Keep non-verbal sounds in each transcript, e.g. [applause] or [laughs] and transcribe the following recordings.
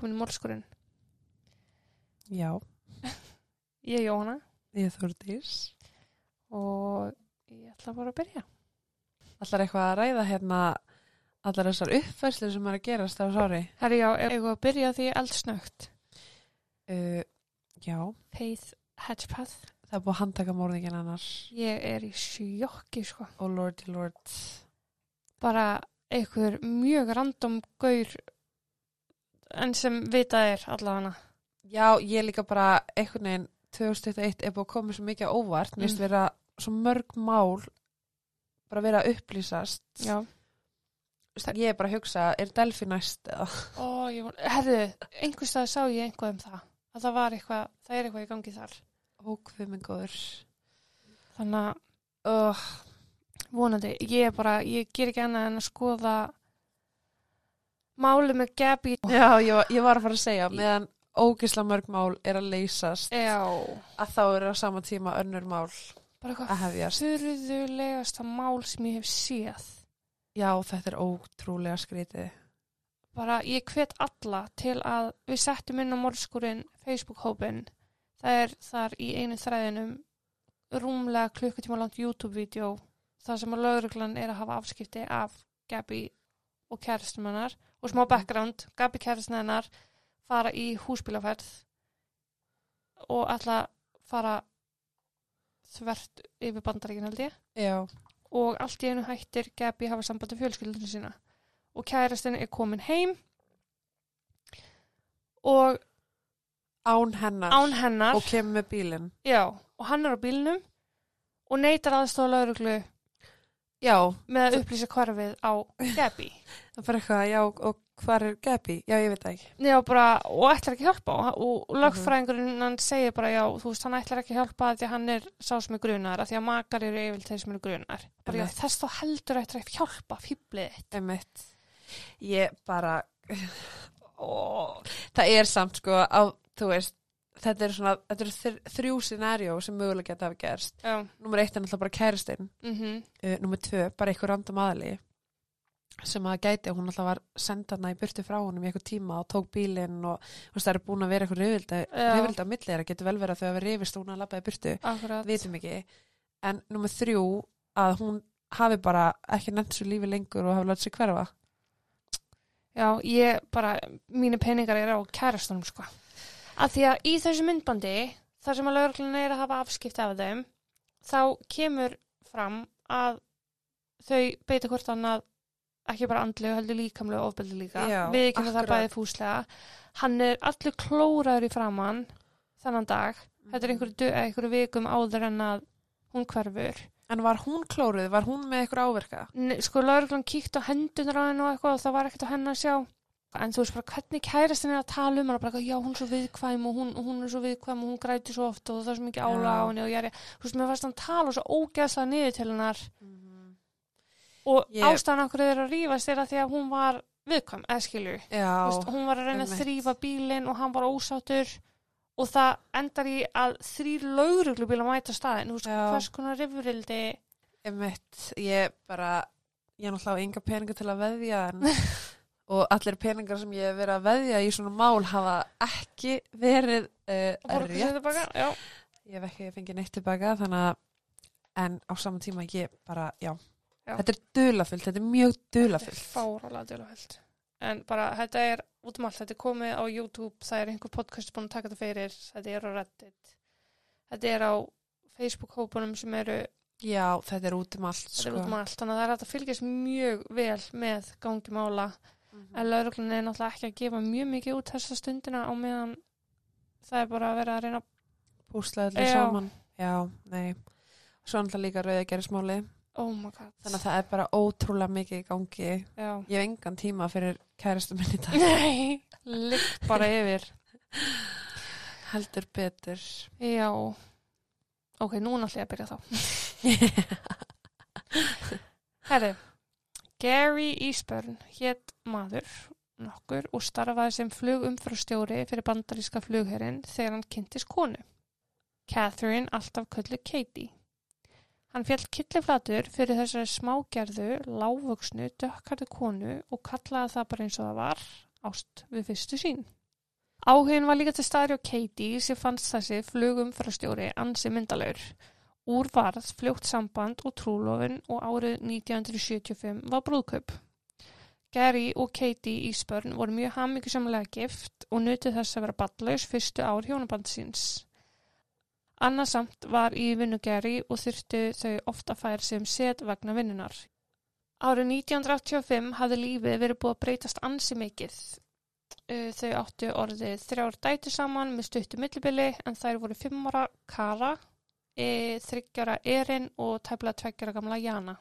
og velkomin í Mólskurinn. Já, Ég er Jóhanna ég Þórdís. og ég ætla bara að byrja. Allar eitthvað að ræða hérna allar þessar uppfærslu sem er að gerast á sári. Herri já, við að byrja því eldsnögt. Uh, já, Faith Hedgepath. það er búið að handtaka morðingin annars. Ég er í sjokki, sko. Oh lordy lord. Bara einhver mjög random gaur en sem vitað er allavega. Já, ég líka bara einhvern veginn 2021 er búið að koma svo mikið óvart. Mér finnst Mm. vera svo mörg mál bara vera að upplýsast. Já. Ég er bara að hugsa, er Delphi næst eða? Ó, ég var, herðu, einhvers stað sá ég einhvað um það. Að það var eitthvað, það er eitthvað í gangi þar. Góður. Þannig að Oh, vonandi, ég er bara, ég ger ekki annað en að skoða máli með Gabi. já, ég, ég var að fara að segja, meðan ógisla mörg mál er að leysast. Já. að þá eru á sama tíma önnur mál Bara að eitthvað hefjast. fyrðulegasta mál sem ég hef séð. Já, þetta er ótrúlega skrítið. Bara, ég hvet alla til að við settum inn á morðskurinn Facebook-hópin. Það er þar í einu þræðinum rúmlega klukkutíma langt YouTube-vídeó þar sem að lauruglan er að hafa afskipti af Gabi og kæristum hennar og smá background, Gabi kæristum hennar fara í húsbílaferð og að fara þvert yfir bandaríkin held ég Já. og allt í einu hættir Gabi hafa sambandi fjölskyldinu sína og kærastin er komin heim og Án hennar. án hennar Og kemur með bílinn. já, og hann er á bílnum og neytar aðstofa lauruglu með að upplýsa hvarfið á Gabi [laughs] það fyrir eitthvað, já, og hvar er Gabi? Já, ég veit það ekki. já, bara, og ætlar ekki að hjálpa og, og lögfræðingurinn hann segir bara já, þú veist, hann ætlar ekki að hjálpa því að hann er sá sem er grunar, af því að makar eru yfirleitt þeir sem eru grunar bara já, þess þá heldur ætlar ekki að hjálpa fýblið þitt Einmitt. Ég bara, [laughs] ó, það er samt sko, á, þú veist, þetta er svona, þetta eru þr þrjú scenarió sem mögulega geta hafa gerst. já, Númer eitt er náttúrulega bara kæristinn. mhm uh, nummer tvö, bara einhver random aðli sem að gæti, hún alltaf var sendana í burtu frá honum í eitthvað tíma og tók bílinn og þú veist, það er búin að vera eitthvað reyfildi á milli þeirra, getur vel verið að þau hafa reyfist og hún að í burtu, akkurat. Vitum ekki. En nummer þrjú að hún hafi bara ekki nefnt svo lífi lengur og hafi látið sig hverfa. Já, ég bara, mínu peningar er á kærastunum, sko. Að því að í þessu myndbandi, þar sem að lögreglun er að hafa afskipti af þeim, þá kemur fram að þau beita hvort annað ekki bara andlegu, heldur líkamlegu ofbeldi líka. Já, Við ekki það bæði fúslega. Hann er allur klóraður í framann þennan dag. Þetta er einhverju, dö- einhverju vikum áður en að hún hverfur. En var hún klóruð? Var hún með eitthvað áverka? Nei, sko lauruglan kíkt á hendunar á hennu og eitthvað og það var ekkert á hennu að sjá en þú veist bara hvernig kærastin er að tala um hana bara eitthvað, já hún er svo viðkvæm og hún, hún er svo viðkvæm og hún græti svo oft og það er svo mikið ála á henni og ég er, þú veist, mér fannst hann tala svo ógeðslega niður til hennar og Ég- ástæðan okkur þeir að rífast er að því að hún var viðkvæm, eða skilju hún var að reyna að þrýfa bílinn og hann var ósáttur og það endar í að þrýr lauruglubíla mæta staðin, þú veist, hvers konar rifrildi? Emitt, ég bara, ég er náttúrulega á enga peninga til að veðja en, [laughs] og allir peningar sem ég hef verið að veðja í svona mál hafa ekki verið uh, rétt. já. Ég hef ekki fengið neitt tilbaka þannig að, en á saman tíma ég bara, já, Já. þetta er dulafyllt, þetta er mjög dulafyllt. fárálega dölufullt en bara þetta er út um allt þetta er komið á YouTube, það er einhver podcast búin að taka þetta fyrir, þetta er á Reddit þetta er á Facebook hópunum sem eru, Já, þetta er út um allt, þetta er sko. út um allt þannig að það er að fylgjast mjög vel með gangi mála, Mhm. en lauruglun er náttúrulega ekki að gefa mjög mikið út þessa stundina á meðan það er bara að vera að reyna Púsla öllu Já. saman. Já, nei. Svo er náttúrulega líka gerismáli. Oh Þannig að það er bara ótrúlega mikið í gangi. Já. Ég hef engan tíma fyrir kærastu minni í dag. Nei, ligg bara yfir Heldur betur. Já Ok, núna ætla ég að byrja þá [laughs] Herri, Gary Eastburn hétt maður nokkur og starfaði sem flugumfrastjóri fyrir bandaríska flugherrin þegar hann kynntist konu. Catherine, alltaf köllu Katie. Hann fjall killiflatur fyrir þessari smágerðu, lágvöksnu, dökkarðu konu og kallaði það bara eins og það var, ást við fyrstu sín. Áhugin var líka til staðri á Katie sem fannst þessi flugum frá stjóri ansi myndaleur. Úr varð fljótt samband og trúlofin og árið 1975 var brúðkaup. Gary og Katie Ísbörn voru mjög hamingisamlega gift og nutið þess að vera ballaus fyrstu ár hjónabandsins. Annarsamt var í vinnu Gary og þurftu þau ofta færa sem set vegna vinnunar. Árið 1985 hafði lífið verið búið að breytast ansi mikið. Þau áttu orðið þrjár dætu saman með stuttu millibili en þær voru fimm ára Kara, e, þryggjara Erin og tæplega tveggjara gamla Jana.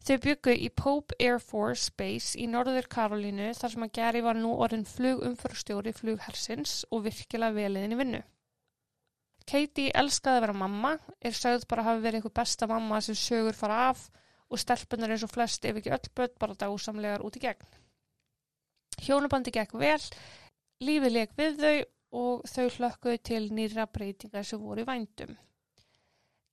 Þau byggu í Pope Air Force Base í Norður Karolínu þar sem að Gary var nú orðin flugumförstjóri flughersins og virkilega veliðin í vinnu. Katie elskaði að vera mamma, er sögð bara að hafa verið eitthvað besta mamma sem sögur fara af og stelpunar eins og flest ef ekki öll börn bara dásamlegar út í gegn. Hjónabandi gekk vel, lífið leik við þau og þau hlökkuðu til nýra breytingar sem voru í vændum.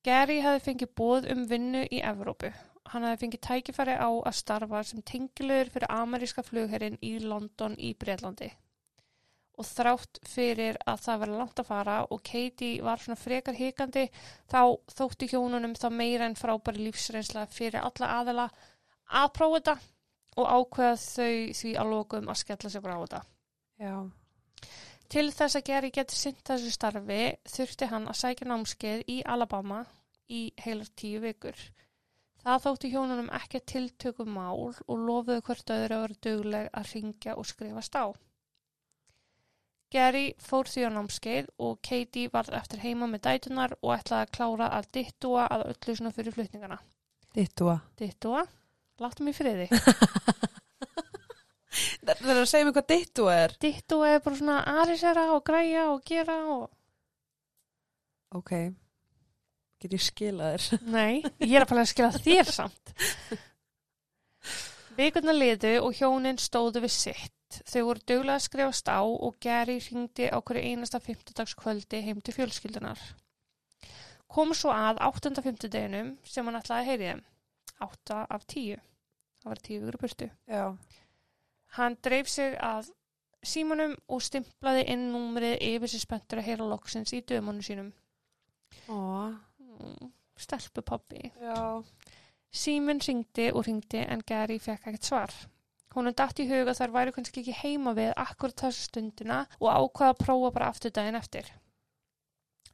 Gary hefði fengið bóð um vinnu í Evrópu. Hann hefði fengið tækifæri á að starfa sem tengilur fyrir ameríska flugherrin í London í Breitlandi. Og þrátt fyrir að það var langt að fara og Katie var svona frekar hikandi þá þótti hjónunum þá meira en frábæri lífsreynsla fyrir alla aðela að prófa þetta og ákveða þau því að lokum að skella sig bara á þetta. Já. Til þess að Gary geti sint þessu starfi þurfti hann að sækja námskeið í Alabama í heilar tíu vikur. Það þótti hjónunum ekki tiltökum mál og lofuðu hvert öðru að vera dugleg að ringja og skrifast á. Gary fór því á námskeið og Katie varð eftir heima með dætunar og ætlaði að klára að dittúa að öllu svona fyrir flutningana. Dittua. Dittúa? Láttum í friði. [laughs] Það er að segja mér hvað dittua er. Dittúa er bara svona aðrisera og græja og gera og... Ok. Get ég skilað þér? [laughs] Nei, ég er að fara að skila þér samt. [laughs] Vikurna liðu og hjónin stóðu við sitt. Þau voru duglega að skrifast á og Gary ringdi á hverju einasta fimmtudagskvöldi heim til fjölskyldunar. Kom svo að áttunda fimmtudeginum sem hann ætlaði að heyri þeim. Átta af tíu. Það var tíu vikur burtu. Já. Hann dreif sig að símanum og stimplaði inn númrið yfir sér spenntur að heyra loksins í dömanu sínum. Ó. Mm, stelpu pabbi. Já. Síminn ringdi og ringdi en Gary fekk ekkert svar. Hún datt í huga þar væri kannski ekki heima við akkurat þessu stundina og ákvaða að prófa bara aftur daginn eftir.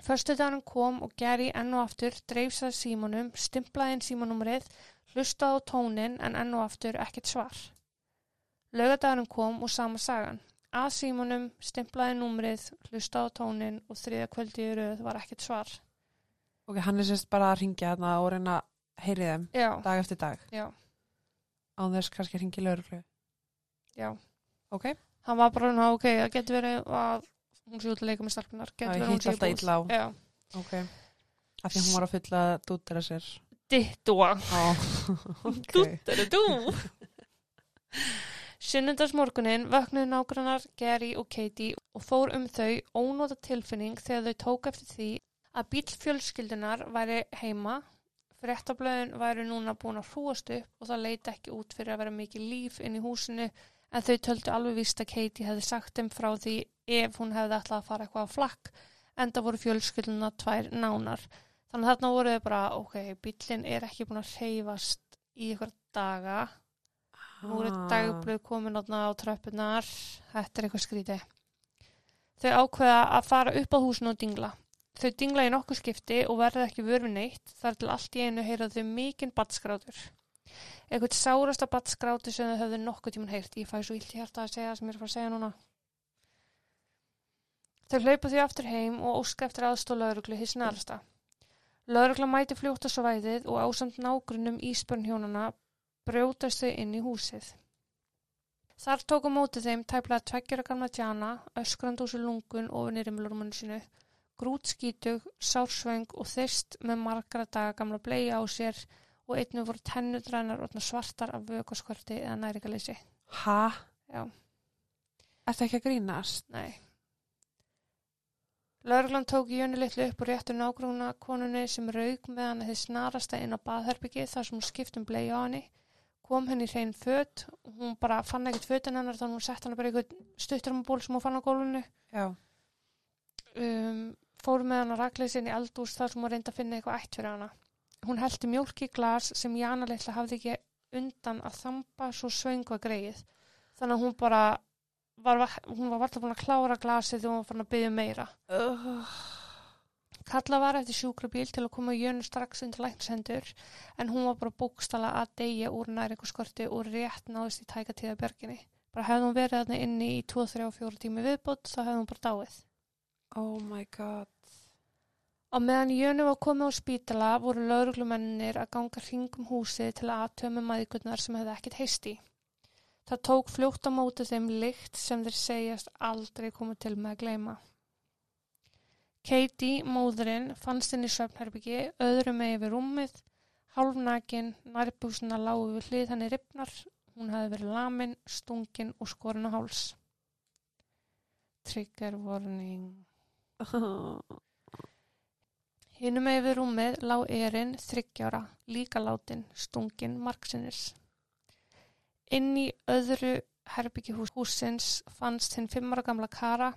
Förstu daginn kom og Gary enn og aftur dreif sér símanum, stimplaði inn símanúmerið, hlustaði á tónin en enn og aftur ekkert svar. Laugadagarinn kom og sama sagan. Að símanum, stimplaði númerið, hlustaði á tónin og þriða kvöldi í rauð var ekkert svar. Ok, hann er sérst bara að ringja þarna og reyna að heyri þeim Já, dag eftir dag. já, Án þess kannski að ringi lauruglu. já. Ok. Hann var bara, ná, ok, það getur verið að hún sé út að leika með stelpunar. Getur verið að hún sé alltaf búð. illa á. Já. Ok. Af því að hún var að fylla dútera sér. Dittua. Ó, [laughs] ok. Dúttar er þú. Sunnundagsmorgunin vöknuðu nágrannar Gary og Katie og fór um þau ónóta tilfinning þegar þau tók eftir því að bíl fjölskyldunar væri heima, fréttablöðin væri núna búin að hrúast upp og það leiti ekki út fyrir að vera mikið líf inn í húsinu en þau töldu alveg víst að Katie hefði sagt þeim frá því ef hún hefði ætlað að fara eitthvað á flakk en það voru fjölskylduna tvær nánar. Þannig að þarna voru þau bara, ok, bílinn er ekki búin að hreyfast í ykkur daga Nú eru Ah. dagblöð komin á tröppunar. Þetta er eitthvað skrítið. Þau ákveða að fara upp á húsinu og dingla. Þau dingla í nokkuð skipti og verða ekki vörfi neitt þar til allt í einu heyra þau mikinn batskrátur. Eitthvað sárasta batskrátur sem þau höfðu nokkuð tíman heyrt. Ég fæ svo illt í hérta að segja sem ég er að fara að segja núna. Þau hlaupa því aftur heim og óska eftir aðstóð lauruglu hins nærasta. Laurugla mæti fljótt á svæðið og ásamt nágrunum íspörn hjónana brjótast þau inn í húsið. Þar tóku mótið þeim tæplega tveggjara gamla tjana, öskrand úr sér lungun ofin í rimlurmannu sinu, grút skítug, sársvöng og þyrst með margra daga gamla bleia á sér og einnig voru tennudrænar svartar af vökaskvörti eða næringaleysi. Ha? Já. Er það ekki að grínast? Nei. Lörglan tók Jönu litlu upp og réttu nágrúna konunni sem raug með hann þið snarasta inn á baðherbyggi þar sem hún skiptum bleið á henni. kom henni í hrein föt og hún bara fann ekkert fötin hennar þannig hún sett hennar bara í einhvern stuttarmaból sem hún fann á Já. um, fór með hana rakleysin í eldús þar sem hún reyndi að finna eitthvað ætt fyrir hana. Hún heldi mjólk í glas sem Jana litla hafði ekki undan að þamba svo svöngu að greið. Þannig að hún bara, var, hún var varla búin að klára glasið þegar hún fann að byggja meira. Uh, Kalla var eftir sjúkrabíl til að koma Jönu strax undir læknishendur en hún var bara bókstala að deyja úr næringaskorti og rétt náðist í tæka tíða björginni. Bara hefði hún verið þarna inni í 2, 3 og 4 tími viðbót þá hefði hún bara dáið. oh my god. Á meðan Jönu var komið á spítala voru lauruglumennir að ganga hringum húsið til að aðtömi maðgurnar sem hefði ekkert heist í. Það tók fljótt á móti þeim lykt sem þeir segjast aldrei komið til með að gleyma. Katie, móðurinn, fannst henni í svefnherbyggi, öðru með yfir rúmið, hálfnakin, nærbúsina lágu við hlið henni ripnar, hún hefði verið lamin, stungin og skorin á háls. Trigger warning. Hinum [laughs] með við rúmið lá erinn þryggjára, líka látin, stungin margsinnis. Inn í öðru herbyggi húsins fannst hinn fimmara gamla Kara.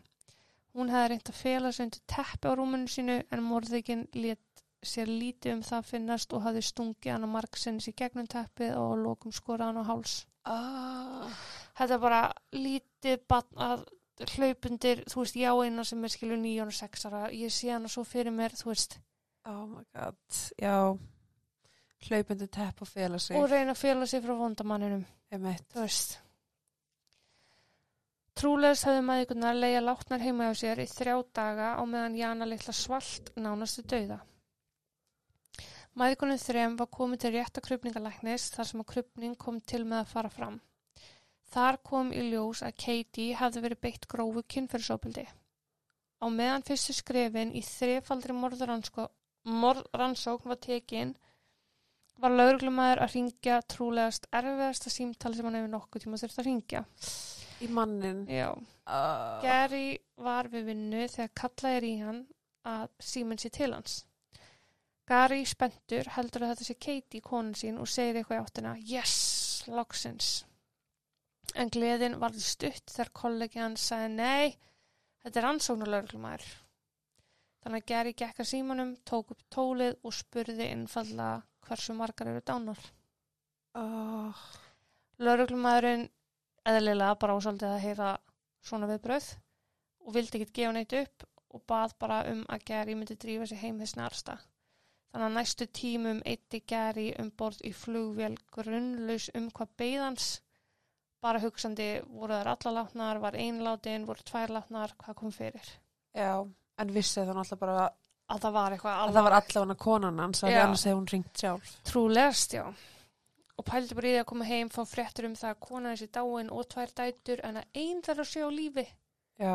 Hún hefði reynt að fela sig undir teppi á rúminu sínu en morðikinn let sér lítið um það finnast og hafði stungið hann á margsinnis í gegnum teppið og á lokum skorað hann á háls. Ah. Þetta er bara lítið batn að hlaupundir, þú veist, já eina sem er skilur nýjón og sexara. Ég sé hann svo fyrir mér, þú veist, Oh my god. Já. Hlaupendur tepp og fela sig. og reyna að fela sig frá vondamanninum. Þú veist Trúlegast hefði maðurkunar leia látnar heima hjá sér í þrjá daga á meðan Jana litla svalt nánastu dauða. Maðurkunum þrem var komið til rétta krupningalæknis þar sem að krupning kom til með að fara fram. Þar kom í ljós að Katie hefði verið beitt grófu kynferðsópildi. Á meðan fyrstu skrefin í þrefaldri morðrannsókn var tekin var lauruglumæður að ringja trúlegast erfiðasta símtali sem hann hefur nokkuð tíma þurft að ringja. Í mannin. Uh, Gary var við vinnu þegar kallað er í hann að síminn sé til hans. Gary spendur heldur að þetta sé Katie konun sín og segir eitthvað í áttina Yes, loksins. En gleðin varði stutt þegar kollegi hann sagði Nei, þetta er ansóknarlauglumæður. Þannig að Gary gekk að símanum, tók upp tólið og spurði innfallega hversu margar eru dánar. uh, Lauruglumæðurinn eðlilega bara ásaldið að heyra svona viðbröð og vildi ekkert gefa neitt upp og bað bara um að Gary myndi drífa sig heim þess nærsta. Þannig að næstu tímum eitti Gary um borð í flugvél grunnlaus um hvað beigðans bara hugsandi voru þær alla látnar, var ein látin, voru tvær látnar, hvað kom fyrir. já. En vissi það náttúrulega bara Að það var eitthvað að það var allavega konan hans að annars hefði hún ringt sjálf. Trúlegast, já. Og pældi bara í því að koma heim, fá fréttur um það að kona þessi dáin og tvær dætur en að einn þarf að sé á lífi. Já.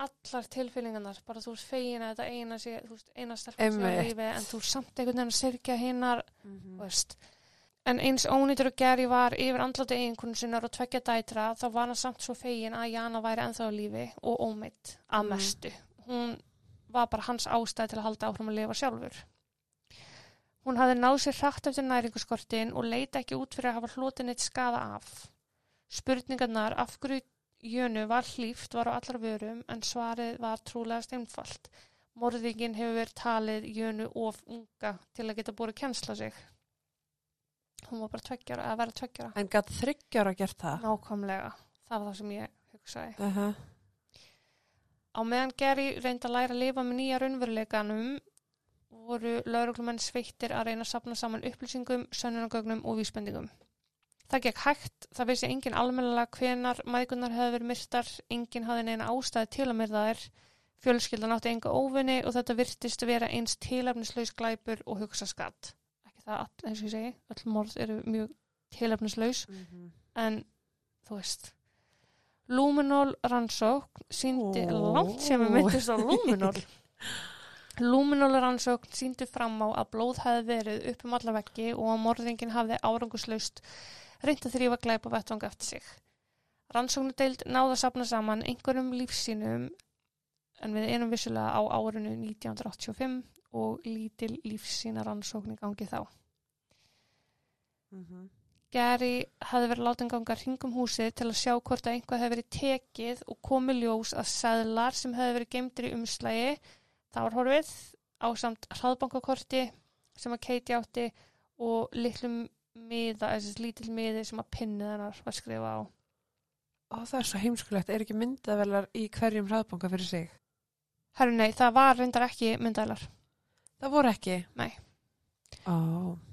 allar tilfeylingarnar, bara þú ert fegin að þetta eina sé, þú veist, eina stelpa sé á Einmitt. lífi, en þú samt einhvern veginn að syrkja hinnar, Mm þú veist. En eins ónýtur og Gary var yfir andlati eiginkonu sinnar og tveggja dætra, þá var hann samt svo fegin að Jana væri ennþá á lífi og ómeitt að Mm. mestu. Hún var bara hans ástæð til að halda áfram að lifa sjálfur. Hún hafði náð sér hratt eftir næringuskortin og leita ekki út fyrir að hafa hlotin eitt skaða af. Spurningarnar af hverju jönu var hlýft var á allar vörum en svarið var trúlegast einfalt. Morðingin hefur verið talið jönu of unga til að geta búið kennsla sig. Hún var bara tveggjara, að vera tveggjara. En gætt þryggjára gert það? Nákvæmlega, það var það sem ég hugsaði. Uh -huh. Á meðan Gary reyndi að læra að lifa með nýja raunveruleikanum voru lauruglumenn sveittir að reyna að sapna saman upplýsingum, sönnunagögnum og vísbendingum. Það gekk hægt, það vissi engin almennilega hvenar mæðgunar hefði verið myrtar, engin hafði neina ástæði til að myrða þær, fjölskyldan átti enga óvinni og þetta virtist vera eins tilefnislaus glæpur og hugsa skatt. Ekki það, all, eins og ég segi, öll morð eru mjög tilefnislaus, Mm -hmm. en þú veist Luminol rannsókn síndi Ó. langt sem við myndist á Luminol [laughs] Luminol rannsókn síndi fram á að blóð hefði verið upp um alla veggi og að morðingin hafði áranguslaust reynd að þrýfa glæpa vettvang eftir sig Rannsóknudeild náða sapna saman einhverjum lífsínum en við erum vissulega á árinu 1985 og lítil lífsína rannsókn í gangi þá Mm -hmm. Gary hafði verið látin ganga hringum húsið til að sjá hvort að einhvað hefði verið tekið og komið ljós að seðlar sem hefði verið geimtir í umslægi. Það var horfið á samt hraðbankakorti sem að Katie átti og litlum miða, þessi lítill miði sem að pinnið hennar var skrifa á. Ó, það er svo heimskulegt. Er ekki myndavelar í hverjum hraðbanka fyrir sig? Herru nei, það var reyndar ekki myndaðlar. Það voru ekki? Nei. Ó,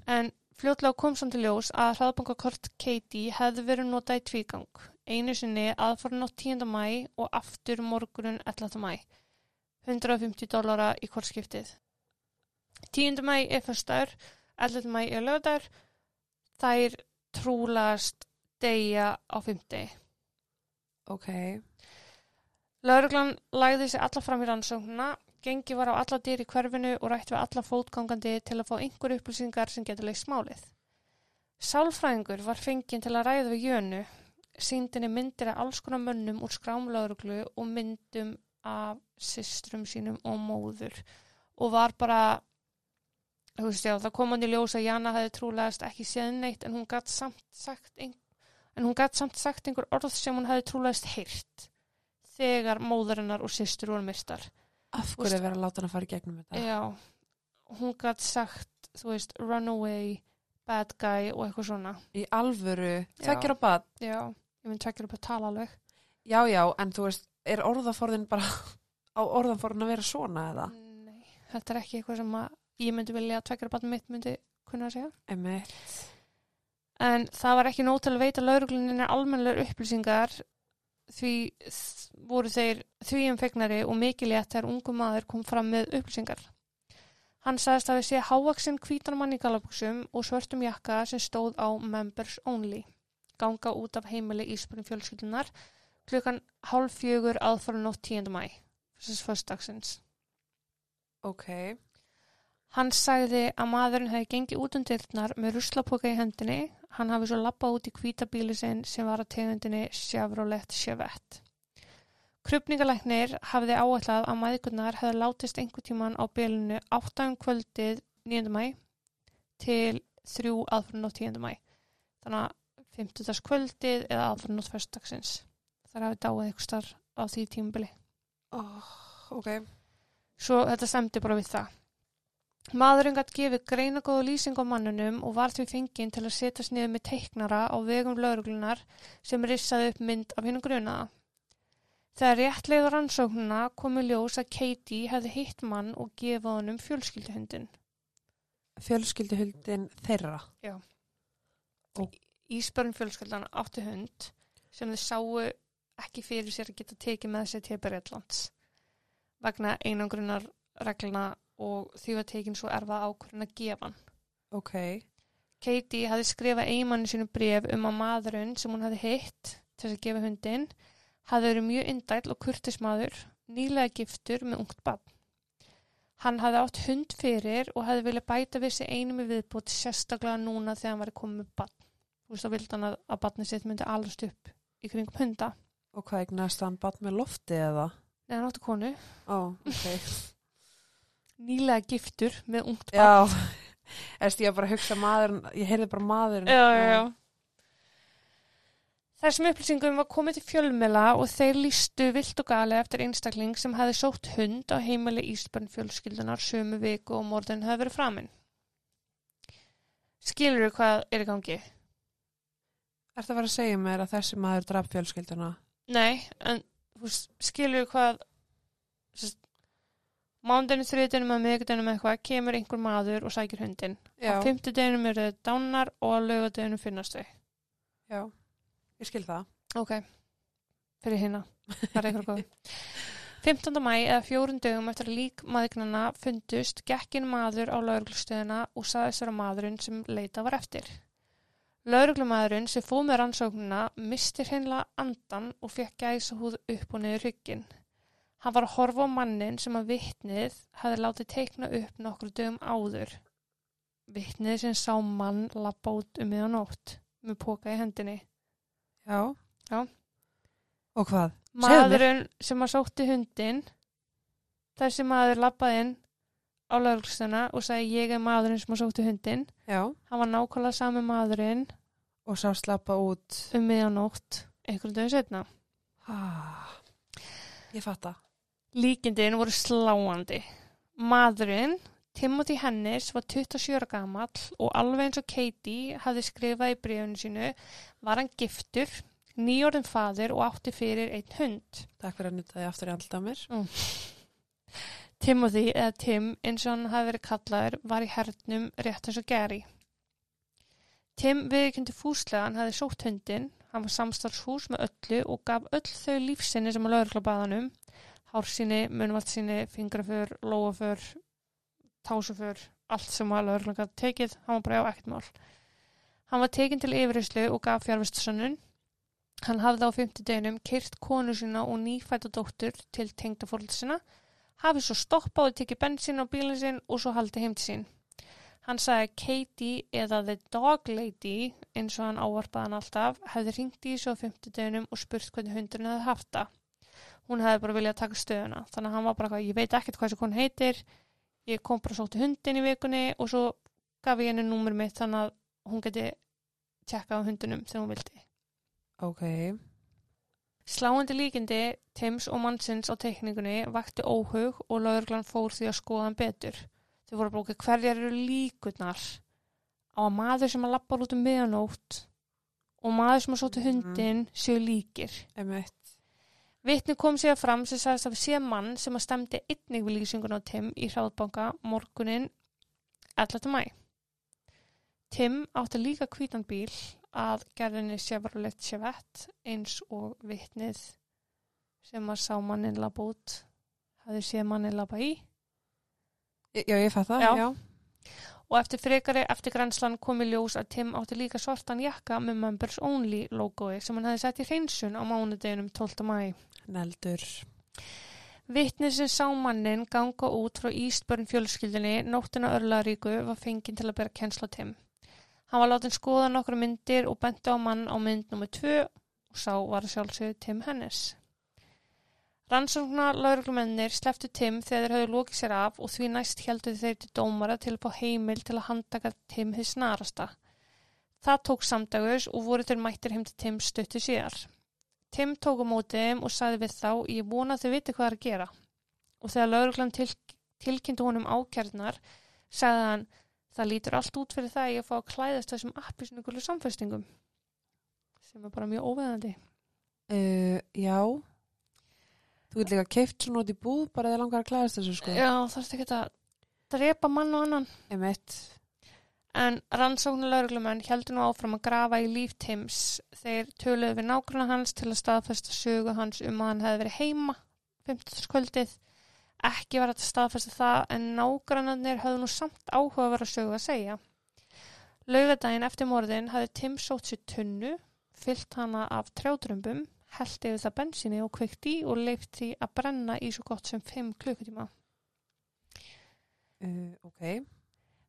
En fljótlega kom samt til ljós að hraðbankakort Katie hefði verið notað í tvígang. Einu sinni aðfarn á 10. mæ og aftur morgunin 11. mæ. 150 dólara í kortskiptið. 10. mæ er fyrstar, 11. mæ er lögðar. Þær trúlast deyja á 50. ok. Lauruglan lagði sig alla fram í rannsóknuna, gengi var á alla dyr í hverfinu og rætti við alla fótgangandi til að fá einhver upplýsingar sem getur leist málið. Sálfræðingur var fenginn til að ræða við jönu, síndinni myndir af alls konar mönnum úr skrámlauruglu og myndum af systrum sínum og móður og var bara, þú veist já, það kom hann í ljós að Jana hefði trúlegast ekki séð neitt en hún gætt samt sagt, einhver orð sem hún hefði trúlegast heyrt þegar móðurinnar og systur voru myrstar. Af hverju er verið að láta hann að fara í gegnum þetta? Já, hún gætt sagt, þú veist, runaway, bad guy og eitthvað svona. Í alvöru, tveggjur á bad. Já, ég mynd tvekkur upp að tala alveg. Já, já, en þú veist, er orðaforðin bara [laughs] á orðaforðin að vera svona eða? Nei, þetta er ekki eitthvað sem að ég myndi vilja að tvekkur upp að mitt myndi kunna að segja. Einmitt. En það var ekki nóg til að veita laurugluninni almennlegar upplýsingar því voru þeir því umfegnari og mikið létt þegar ungu maður kom fram með upplýsingar. Hann sagðist að sé hávaksinn hvítan mann í galabuxum og svörtum jakka sem stóð á members only. Ganga út af heimili Ísbjörn fjölskyldunar klukkan hálf fjögur aðfara nótt 10. mæ. Þessast fyrstdagsins. Ok. Hann sagði að maðurinn hefði gengið út um dyrnar með ruslapoka í hendinni. Hann hafi svo lappað út í hvítabíli sinn sem var að tegundinni Chevrolet Chevette. Krupningalæknir hafði áætlað að maðurnar hefði látist einhver tíman á bylunu 8 um kvöldið 9. mæ til 3 aðfrunótt 10. mæ. Þannig að 50. kvöldið eða aðfrunótt fyrstdagsins. Þar hafi dáið einhver starf á því tímabili. Oh, ok. Svo þetta stemdi bara við það. Maðurinn gætt gefið greinagóðu lýsing á mannunum og var því fenginn til að setjast niður með teiknara á vegum lauruglunar sem rissaði upp mynd af hinn grunaða. Þegar réttlega rannsóknuna komu ljós að Katie hefði hitt mann og gefið honum fjölskylduhundin. Fjölskylduhundin þeirra. Ísbjörn fjölskyldan átti hund sem þau sáu ekki fyrir sér að geta tekið með sér til Breitlands vegna einangrunar regluna og því var tekin svo erfa ákvörðin að gefa hann. Ok. Katie hafði skrifað eiginmanni sínu bref um að maðurinn sem hún hafði hitt til að gefa hundin hafði verið mjög indæll og kurtismadur, nýlega giftur með ungt barn. Hann hafði átt hund fyrir og hafði viljað bæta við sig einum í viðbútt sérstaklega núna þegar hann var komið með barn. Þú veist þá vildi hann að, að barnið sitt myndi alast upp í kringum hunda. Og hvað eignast hann bad með lofti eða? Nei, hann átti konu, Ó, ok. [laughs] nýlega giftur með ungt barn. já. [laughs] Erst ég var bara að hugsa maðurinn, ég heyrði bara maðurinn. Já, já, já. Þessum upplýsingum var komið til fjölmela og þeir lístu vilt og gali eftir einstakling sem hefði sótt hund á heimili Ísbjörn fjölskyldunar sömu viku og morðin hefði verið framinn. Skilur þú hvað er í gangi? Er það að vera að segja mér að þessi maður draf fjölskylduna? Nei, en skilur þú hvað sest, mándinu, þriðdunum og miðgudunum eitthvað kemur einhver maður og sækir hundin. Já. Á fimmtudeginum eru þau dánar og á laugadeginum finnast þau. Já. Ég skil það. Ok, fyrir hérna, það er eitthvað góð. 15. mæ eða fjórun dögum eftir að lík maðurnana fundust gekkin maður á lauruglustöðuna og saðist vera maðurinn sem leita var eftir. Lauruglumadurinn sem fóð með rannsóknuna misti hreinlega andan og fekk gæsa húð upp og niður hygginn. Hann var að horfa á mannin sem að vitnið hefði látið teikna upp nokkru dögum áður. Vitnið sem sá mann lappa út um miðanótt með póka í hendinni. Já. Já. Og hvað? Maðurinn sem að sótti hundin þessi maður lappaði inn á lauruglustuna og sagði ég er maðurinn sem að sótti hundin Já. hann var nákvæmlega sami maðurinn Og sá slappa út. um miðanótt einhvern daginn setna. Ah, ég fatta. Líkindin voru sláandi. Maðurinn, Timothy Hennis, var 27 ára gamall og alveg eins og Katie hafði skrifað í bríðunum sínu var hann giftur, nýjórðin faður og átti fyrir einn hund. Takk fyrir að nýta því aftur í á mér. Timothy, eða Tim, eins og hann hafi verið kallaður, var í hernum rétt eins og Gary. Tim viðkynnti fúslega hann hafi sótt hundin, hann var samstarfshús með öllu og gaf öll þau lífsinni sem að lögurkla baðanum, hársinni, munvaldssinni, fingraför, lóaför, tásuför, allt sem að lögurkla gaf tekið, hann var bara á ekkert mál. Hann var tekinn til yfirheyslu og gaf fjárvistasönnun. Hann hafði á 50 deginum kyrt konu sína og nýfæta dóttur til tengdafórlsina hafi svo stoppað og tekið bensin á bílinn sinn og svo haldið heim til sín. Hann sagði að Katie eða The Dog Lady, eins og hann ávarpaði hann alltaf, hefði ringt í svo 50 deginum og spurt hvernig hundurinn hefði haft það. Hún hefði bara viljað taka stöðuna, þannig að hann var bara eitthvað, ég veit ekkert hvað þessi kon heitir, ég kom bara svo til hundin í vikunni og svo gaf ég henni númur mitt þannig að hún geti tjekkað á hundunum þegar hún vildi. Ok. Sláandi líkindi Tims og mannsins á teikningunni vakti óhug og lauruglan fór því að skoða hann betur. Þau voru bara okkur hverjar eru líkurnar á að maður sem að labba út um miðanótt og maður sem að sóti Mhm. hundin séu líkir. Emmett. Vitni kom sér fram sem sagðist að við sé mann sem að stemdi einnig við lýsingun á Tim í hráðbanka morgunin 11. mæ. Tim átti líka hvítan bíl að gerðinni Chevrolet Chevette eins og vitnið sem að sá mannin labba út hafði séð mannin labba í Já, ég fatta. Já. Já. Og eftir frekari eftir grænslan kom í ljós að Tim átti líka svartan jakka með Members Only logoi sem hann hefði sett í hreinsun á mánudeginum 12. mæ. Neldur. Vittnið sem sá mannin ganga út frá Ístbörn fjölskyldinni nóttina örlaríku var fenginn til að bera kennsla Tim. Hann var látið skoða nokkru myndir og benti á mann á mynd nr. 2 og sá var sjálfsögðu Tim Hennis. Rannsóknar lauruglumennir sleftu Tim þegar þeir höfðu lókið sér af og því næst heldur þeir til dómara til að fá heimil til að handtaka Tim hins snarasta. Það tók samdagus og voru þeir mættir heim til Tim stuttu síðar. Tim tók á mótið þeim og sagði við þá ég vona að þau viti hvað er að gera. Og þegar lauruglan til, tilkynntu honum ákjærnar sagði hann það lítur allt út fyrir það að ég fá að klæðast þessum appisinu ykkurlu samfestingum sem er bara mjög óveðandi. Uh, já. Þú getur líka keift svona út í búð bara þegar langar að klæðast þessu sko. Já, er ekki að drepa mann og annan. Emmett. En rannsóknulörglumenn heldur nú áfram að grafa í líf Tims þeir töluðu við nágrunna hans til að staðfesta sögu hans um að hann hefði verið heima 50. kvöldið. Ekki var þetta staðfesta það en nágrannarnir höfðu nú samt áhuga að vera sögu að segja. Laugadaginn eftir morðin hafði Tim sótt sér tunnu, fyllt hana af trjátrömbum, held yfir það bensinni og kveikt í og leift því að brenna í svo gott sem 5 klukkutíma. Uh, ok.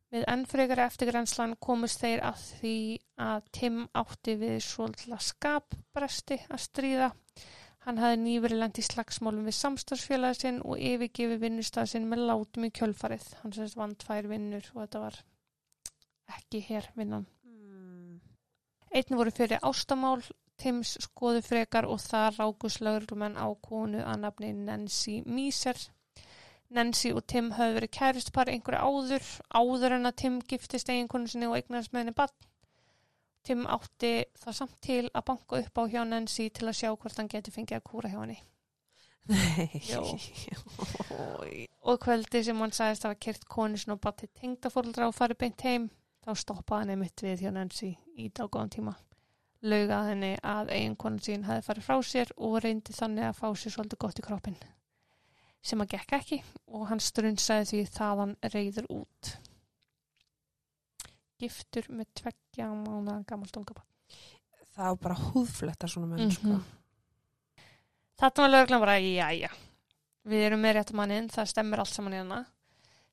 Við ennfrekar eftirgrænslan komist þeir að því að Tim átti við svolítið skapbresti að stríða. Hann hafði nýverið lent í slagsmálum við samstagsfélagi sinn og yfirgefi vinnustað sinn með látum í kjölfarið. Hann sérst vann tvær vinnur og þetta var ekki hér vinnan. Hmm. Einn voru fyrir ástamál, Tims skoðu frekar og það rákus lögurlumenn á konu að nafni Nancy Míser. Nancy og Tim höfðu verið kæristpar einhverju áður, áður en að Tim giftist eiginkonu sinni og eignast með henni bann. Tim átti það samt til að banka upp á hjá Nancy til að sjá hvort hann geti fengið að kúra hjá henni. Nei. Og kvöldi sem hann sagðist að hafa kert konu sinni og bann til tengdafóraldra og farið beint heim, þá stoppaði hann einmitt við hjá Nancy í dágóðan tíma. Laugað henni að eiginkonu sín hefði farið frá sér og reyndi þannig að fá sér svolítið gott í kroppin. Sem að gekk ekki og hann strunsaði því þaðan reyður út. Giftur með tveggja mánaðan gammal stungabann. Það var bara húðfletta svona menn sko. Mhm. Þetta var lögreglan bara, já, já, við erum með rétt mannin, það stemmir allt saman í hana.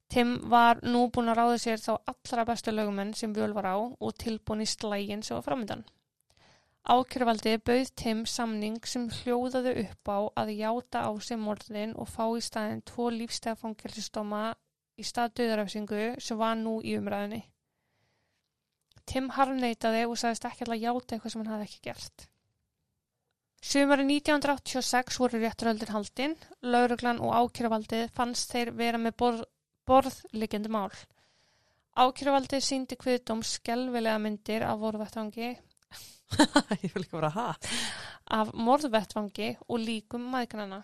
Tim var nú búin að ráða sér þá allra bestu lögumenn sem völ var á og tilbúin í slægin sem var framöndan. Ákjörvaldi bauð Tim samning sem hljóðaði upp á að játa á sig morðin og fá í staðin tvo lífstega fangelsistóma í stað döðarafsingu sem var nú í umræðinni. Tim harneitaði og sagðist ekki alltaf játa eitthvað sem hann hafði ekki gert. Sumari 1986 voru rétturöldin haldinn, lauruglan og ákjöruvaldið fannst þeir vera með borð, borðliggjandi mál. Ákjöruvaldið síndi kviðdóm skelvilega myndir af vorvettvangi, [laughs] Ég vil ekki vera ha. af morðvettvangi og líkum maðgnana.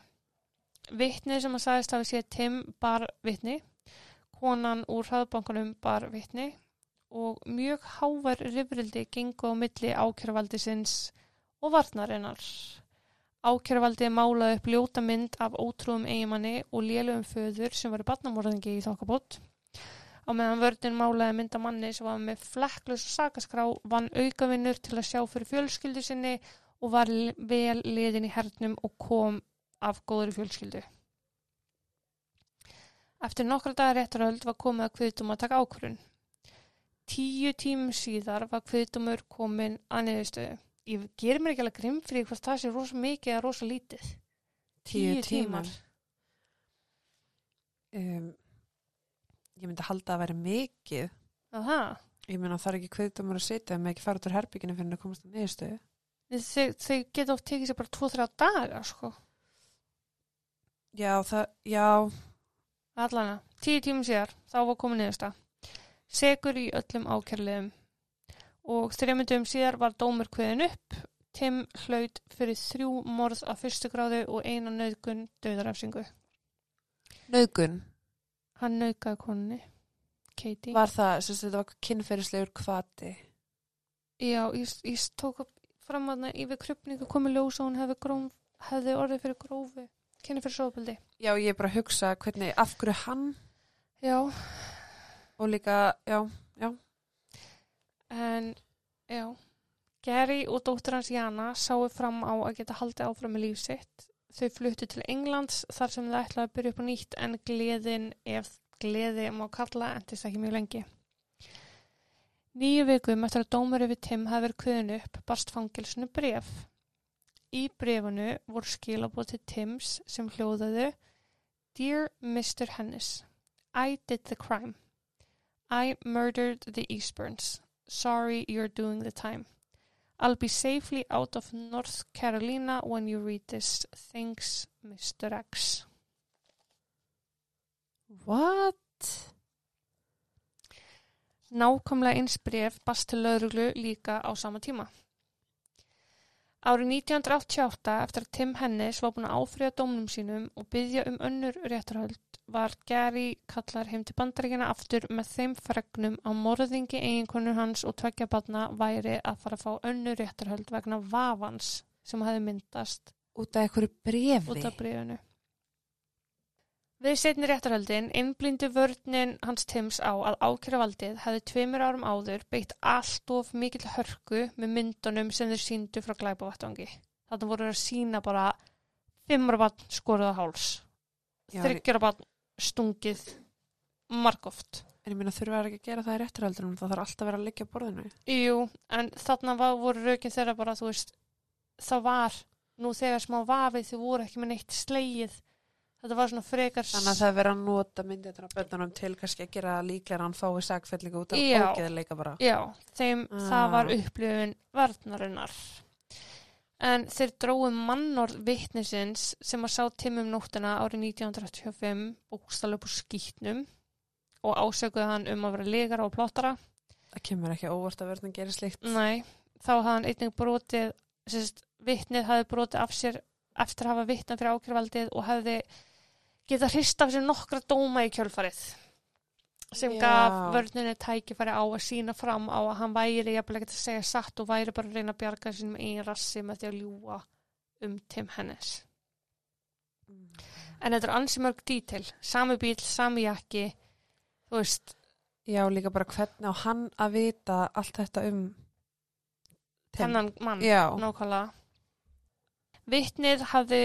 Vittni sem að sagðist hafi séð Tim bar vittni, konan úr hraðbankanum bar vittni og mjög hávær rifrildi gengu á milli ákjöruvaldisins og varnarinnar. Ákjöruvaldið málaði upp ljóta mynd af ótrúum eigimanni og lélugum föður sem var barnamorðingi í þokkabót. Á meðan vörðin málaði mynd af manni sem var með flekklus og sakaskrá, vann aukavinnur til að sjá fyrir fjölskyldu sinni og var vel liðin í hernum og kom af góðri fjölskyldu. Eftir nokkra dagar réttaröld var komið að kviðdum að taka ákvörun. Tíu tímum síðar var kviðdumur komin að niðurstöðu. Ég ger mér ekki alveg grimm fyrir hvort það sé rosa mikið eða rosa lítið. Tíu tímar. Um, ég myndi halda að vera mikið. Aha. Ég meina það er ekki kveðdómur að sitja með ekki fara út úr herbygginu fyrir að komast að niðurstöðu. Þau, þau geta oft tekið sér bara 2-3 daga, sko. Já, það, já, Allana, tíu tímum síðar, þá var komin niðursta. Segur í öllum ákærliðum. Og þreymundum síðar var dómur kveðin upp. Tim hlaut fyrir þrjú morð af fyrstu gráðu og eina nöðgun döðarafsingu. nöðgun. Hann nöðgaði konunni, Katie. Var það, sem sagt, þetta var kynferðislegur kvati. Já, ég, ég tók upp fram að yfir krupningu komið ljós og hún hefði, gróf, hefði orðið fyrir fyrir sóðböldi. Já, ég er bara að hugsa hvernig, af hverju hann Já, og líka, já, já. En, já, Gary og dóttir hans Jana sáu fram á að geta haldið áfram með líf sitt. Þau fluttu til Englands þar sem það ætlaði að byrja upp á nýtt en gleðin, ef gleði má kalla, endist ekki mjög lengi. Nýju vikum eftir að dómur yfir Tim hafi verið kveðin upp barst fangilsinu bref. Í brefunu voru skilabóð til Tims sem hljóðaðu Dear Mr. Hennis, I did the crime. I murdered the Eastburns. Sorry you're doing the time. I'll be safely out of North Carolina when you read this. Thanks, Mr. X. What? Nákvæmlega eins bref bast til lauruglu líka á sama tíma. Árið 1988, eftir að Tim Hennis var búin að áfriða dómnum sínum og byggja um önnur réttarhöld, var Gary kallar heim til bandaríkina aftur með þeim fregnum að morðingi eiginkonur hans og tveggja barna væri að fara að fá önnur réttarhöld vegna vafans sem hefði myndast Út af einhverju brefi? út af brefinu. Við setni réttarhöldin innblindi vörnin hans Tims á að ákjöruvaldið hefði tveimur árum áður beitt allt of mikill hörku með myndunum sem þeir síndu frá glæpavattangi. Þannig voru þeir að sína bara fimmara barn skoruð á háls, Já, þryggjara barn stungið margóft. En ég meina þurfa ekki að gera það í réttaröldunum, það þarf alltaf að vera að liggja á borðinu. Jú, en þarna var, voru rökin þeirra bara, þú veist, það var nú þegar smá vafið þau voru ekki með neitt slegið. Þetta var svona frekar... Þannig að það er verið að nota myndið á bönnunum til kannski að gera líklega að hann fái sagfellingu út af ógeðleika bara. Já, þeim, Ah. það var upplifun varnarinnar. En þeir dróðu mannorð vittnisins sem að sá Tim um nóttina árið 1985 bókstala upp úr skýtnum og ásökuði hann um að vera legara og plottara. Það kemur ekki óvart að verðin gerir slikt. Nei, þá hafði hann einnig brotið, vittnið hafði brotið af sér eftir að hafa vittnað fyrir ákjörvaldið og hefði getað hrist af sér nokkra dóma í kjölfarið sem Já. gaf vörninni tækifæri á að sína fram á að hann væri jafnvel ekkert að segja satt og væri bara að reyna að bjarga sínum einn rassi með því að ljúa um Tim Hennis. En þetta er ansi mörg dítil, sami bíl, sami jakki, þú veist, Já, líka bara hvernig á hann að vita allt þetta um Tim. þennan mann. Nákvæmlega. Vittnið hafði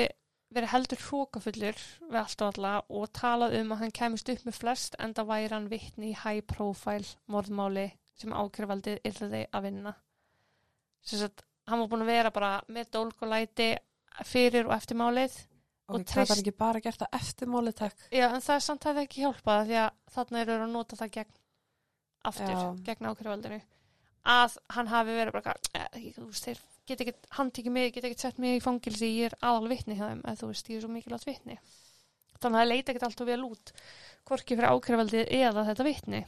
verið heldur hrókafullur við allt og alla og talað um að hann kemist upp með flest en það væri hann vittni í high profile morðmáli sem ákjörvaldið yrði að vinna. Sem sagt, hann var búin að vera bara með dólk og læti fyrir og eftir málið. og og það er ekki bara gert það eftir málið takk. Já, en það er samt að það ekki hjálpað því að þarna eru að nota það gegn aftur, Já. gegn ákjörvaldinu. að hann hafi verið bara eh, þú veist, þeir get ekki, hann tekið mig get ekki sett mig í fangilsi, ég er aðal vitni hjá þeim, eða þú veist, ég er svo mikilvægt vitni. Þannig að það leita ekkert alltaf vel út hvorki fyrir ákæruvaldið eða þetta vitni.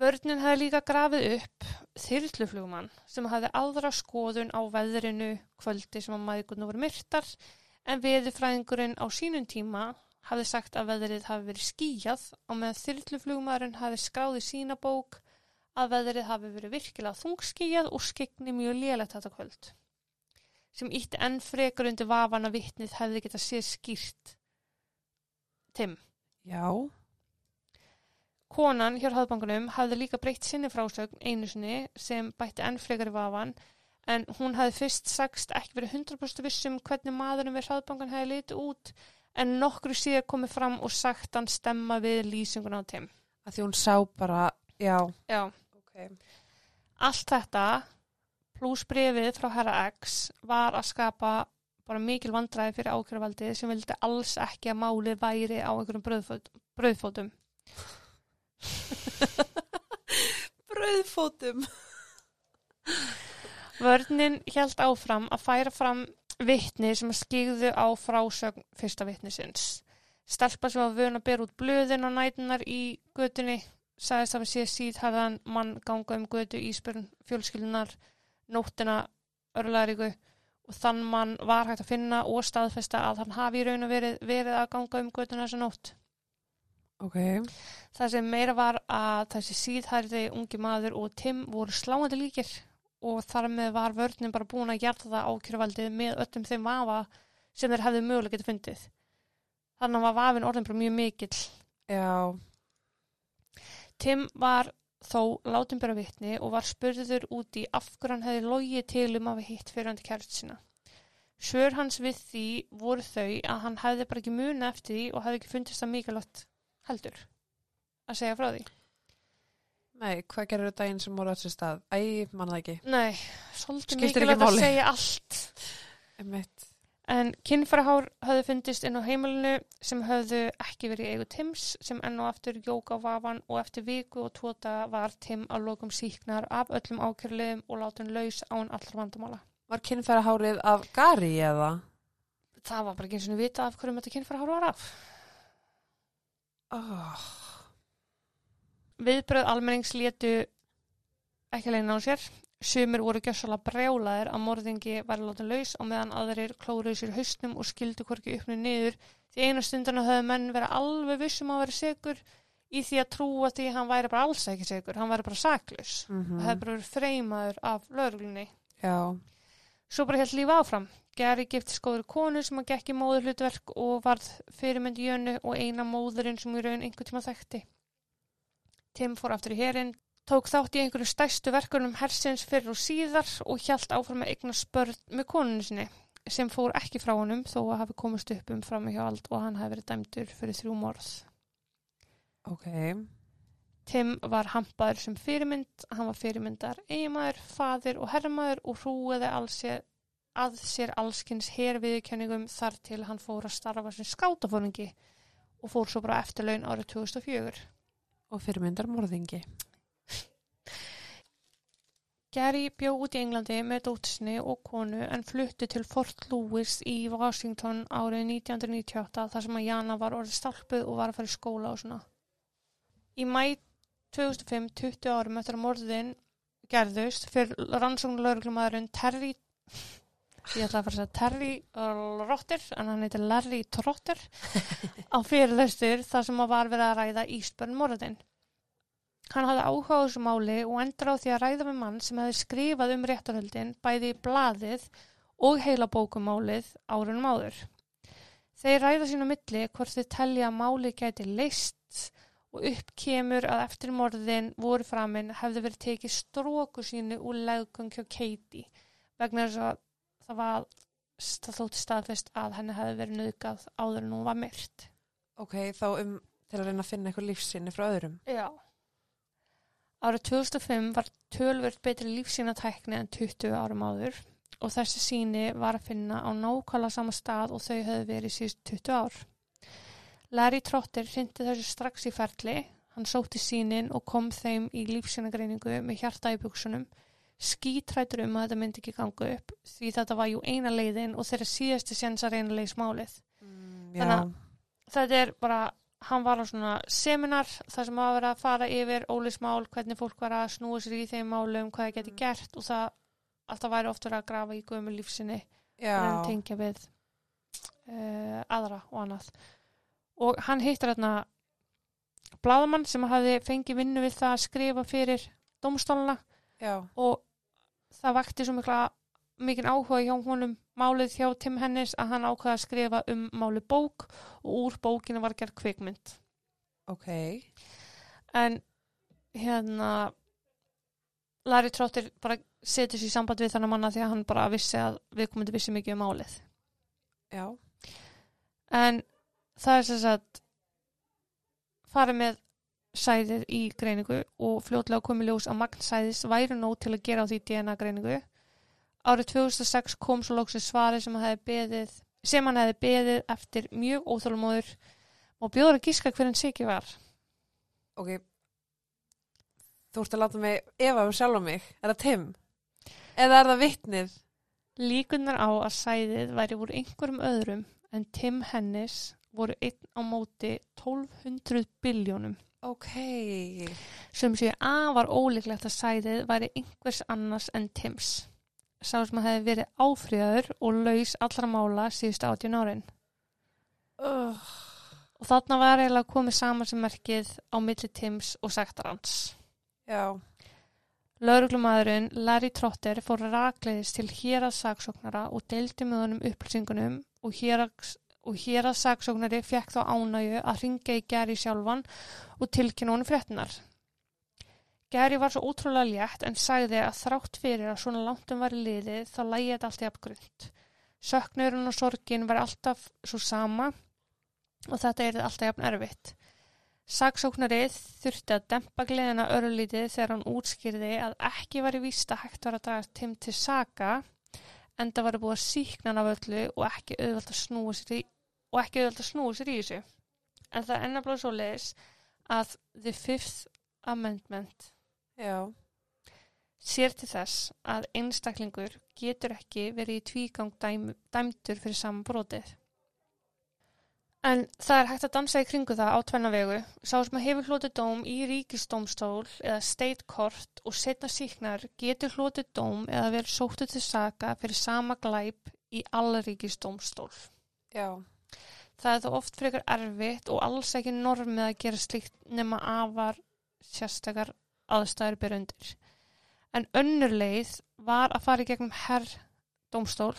Vörnin hefði líka grafið upp þyrluflugmann sem hafði aðra skoðun á veðrinu kvöldi sem að maðurinn voru myrtar en veðurfræðingurinn á sínum tíma hafði sagt að veðrið hafi verið skýjað og meðan þyrluflugmaðurinn hafi skráði sína bók að veðrið hafi verið virkilega þungskýjað og skegni mjög lélegt þetta kvöld sem ítti enn frekar undir vafan að vitnið hefði getað séð skýrt Tim. Já. Konan hjá hafðbankunum hafði líka breytt sinni frásögn einu sinni sem bætti enn frekar í vafan en hún hafði fyrst sagst ekki verið 100% vissum hvernig maðurinn við hraðbankan hefði litið út en nokkru síðar komið fram og sagt hann stemma við lýsinguna á Tim. Að því hún sá bara, já. Já, Ok. allt þetta pluss brefið frá Herra X var að skapa bara mikil vandræði fyrir ákjöruvaldið sem vildi alls ekki að málið væri á einhverjum brauðfót, brauðfótum. [laughs] Bröðfótum. Vörnin held áfram að færa fram vittni sem skigðu á frásögn fyrsta vittnisins. Stelpa sem var vön að bera út blöðin á nætunar í götunni sagðist að við sé síðhæðan mann ganga um götu íspyrn fjölskyldunar nóttina örlaðríku og þann mann var hægt að finna og staðfesta að hann hafi í raun og verið, verið að ganga um götuna þessa nótt. Ok. Það sem meira var að þessi síðhærði ungi maður og Tim voru sláandi líkir og þar með var vörnin bara búin að gera það ákjöruvaldið með öllum þeim vafa sem þeir hefðu mögulega getið fundið. Þannig var vafin orðin bara mjög mikill. Já. Tim var þó látum bera vitni og var spurður út í af hverju hann hefði logið til um að við hitt fyrir hann til kærut sína. Svör hans við því voru þau að hann hefði bara ekki muna eftir því og hefði ekki fundist það mikilvægt heldur að segja frá því. Nei, hvað gerur daginn sem voru á þessu stað? Æ, manna ekki. Nei, svolítið mikilvægt að segja allt. Emmett. En kynfærahár höfðu fundist inn á heimilinu sem höfðu ekki verið eigu Tims sem enn og aftur jók á vafan og eftir viku og tóta var Tim að lokum síknar af öllum ákjörliðum og látun laus án allra vandamála. Var kynfæra hárið af Gary eða? Það var bara ekki eins og vita af hverjum þetta kynfærahár var af. Oh. Viðbröð almennings létu ekki leina á sér. Sumir voru gjössalega brjálaðir að morðingi væri látin laus og meðan aðrir klóruðu sér í hausnum og skildu hvorki uppni niður því einu stundana höfðu menn verið alveg vissum að vera segur í því að trúa því hann væri bara alls ekki segur, hann væri bara saklaus. Mm Það hefði bara verið freymaður af lögreglunni. Já. Svo bara held lífa áfram. Gary giftist góður konu sem að gekk í móður hlutverk og varð fyrirmynd jönu og eina móðurinn sem í raun einhvern tíma þekkti. Tim fór aftur í herinn, tók þátt í einhverju stærstu verkunum hersins fyrir og síðar og hjælt áfram að eigna spörn með konunu sinni sem fór ekki frá honum þó að hafi komist upp um fram hjá allt og hann hafi verið dæmdur fyrir þrjú morð. Ok. Tim var hampaður sem fyrirmynd, hann var fyrirmyndar eiginmaður, faðir og herrmaður og hrúiði sér, að sér allskins herviðkenningum þar til hann fór að starfa sem skátafóringi og fór svo bara eftirlaun árið 2004. Og fyrirmyndar morðingi. Gary bjó út í Englandi með dóttisni og konu en flutti til Fort Lewis í Washington árið 1998 þar sem að Jana var orðið stálpuð og var að fara í skóla og svona. Í mæ 2005, 20 árum eftir að morðin gerðust fyrir rannsóknulauruglumæðurinn Terry ég ætla að fara að segja Terry Rotter en hann heitir Larry Trotter á [laughs] fyrirlestur þar sem að var verið að ræða Ísbjörn morðin. Hann hafði áhuga á þessu máli og endur á því að ræða með mann sem hefði skrifað um réttarhöldin bæði í blaðið og heila bókumálið árunum áður. Þeir ræða sín á milli hvort þið telja að máli gæti leist og upp kemur að eftir morðin voru framinn hefði verið tekið stróku sínu úr leggung hjá Katie vegna þess að það var þótti staðfest að henni hefði verið nöðgað áður en hún var myrt. Ok, þá um til að reyna að finna eitthvað lífsinni frá öðrum. Já. Árið 2005 var tölvört betri lífsýnatækni en 20 árum áður og þessi síni var að finna á nákvæmlega sama stað og þau höfðu verið síðust 20 ár. Larry Trotter hrindi þessu strax í ferli. hann sótti sínin og kom þeim í lífsynagreiningu með hjarta í buksunum skítrætur um að þetta myndi ekki ganga upp því þetta var jú eina leiðin og þeirra síðasti séns að reyna leiðis málið Mm, Þannig að- þetta er bara, hann var á svona seminar þar sem að vera að fara yfir ólismál, hvernig fólk var að snúa sér í þeim málum, hvað það geti Mm. gert og það alltaf væri oft verið að grafa í gömu lífsinni en tengja við uh, aðra og annað. Og hann hittar þarna bláðamann sem hafði fengið vinnu við það að skrifa fyrir domstóluna og það vakti svo mikla mikinn áhuga hjá honum málið hjá Tim Hennis að hann ákvaða að skrifa um málið bók og úr bókinu var gerð kvikmynd Ok. en hérna Larry Trotter bara setur sér í samband við þannig manna því að hann bara vissi að viðkomandi vissi mikið um málið Já. en það er sem sagt farið með sæðið í greiningu og fljótlega komið ljós að magn sæðis væri nóg til að gera á því DNA greiningu. Árið 2006 kom svo lóksins svarið sem, beðið, sem hann hefði beðið eftir mjög óþólumóður og bjóður að gíska hver hann Siggi var. Ok. Þú ert að láta mig efa um sjálf mig. Er það Tim? Eða er það vittnið? Líkunar á að sæðið væri úr einhverjum öðrum en Tim Hennis voru einn á móti 1200 biljónum. Ok. sem sé afar ólíklegt að sæðið væri einhvers annars en Tims. Sá sem hefði verið áfríðaður og laus allra mála síðustu átjón árin. Uh. Og þarna var eiginlega komið saman sem merkið á milli Tims og sektarans. Já. Lauruglumæðurinn Larry Trotter fór rakleiðis til héraðsaksóknara og deildi með honum upplýsingunum og héraðs og héraðsaksóknari fekk þá ánægju að ringa í Gary sjálfan og tilkynna honum fréttinar. Gary var svo ótrúlega létt en sagði að þrátt fyrir að svona langtum var í liðið þá lægi þetta allt í apgrund. Söknurinn og sorgin var alltaf svo sama og þetta er alltaf jafn erfitt. Saksóknarið þurfti að dempa gleðina örlítið þegar hann útskýrði að ekki var í víst að hægt var að draga Tim til saka en það var búið að síkna hann af öllu og ekki auðvelt að snúa sér í, sér í þessu. En það ennabla svo leiðis að The Fifth Amendment Já. sér til þess að einstaklingur getur ekki verið í tvígang dæm, dæmdur fyrir saman brotið. En það er hægt að dansa í kringu það á tvenna vegu. Sá sem að hefur hlotið dóm í ríkisdómstól eða state court og setna síknar getur hlotið dóm eða verið sóttu til saka fyrir sama glæp í allaríkisdómstól. Já. Það er þó oft frekar erfitt og alls ekki normið að gera slíkt nema afar sérstakar aðstæður byrja undir. En önnur leið var að fara í gegnum herr dómstól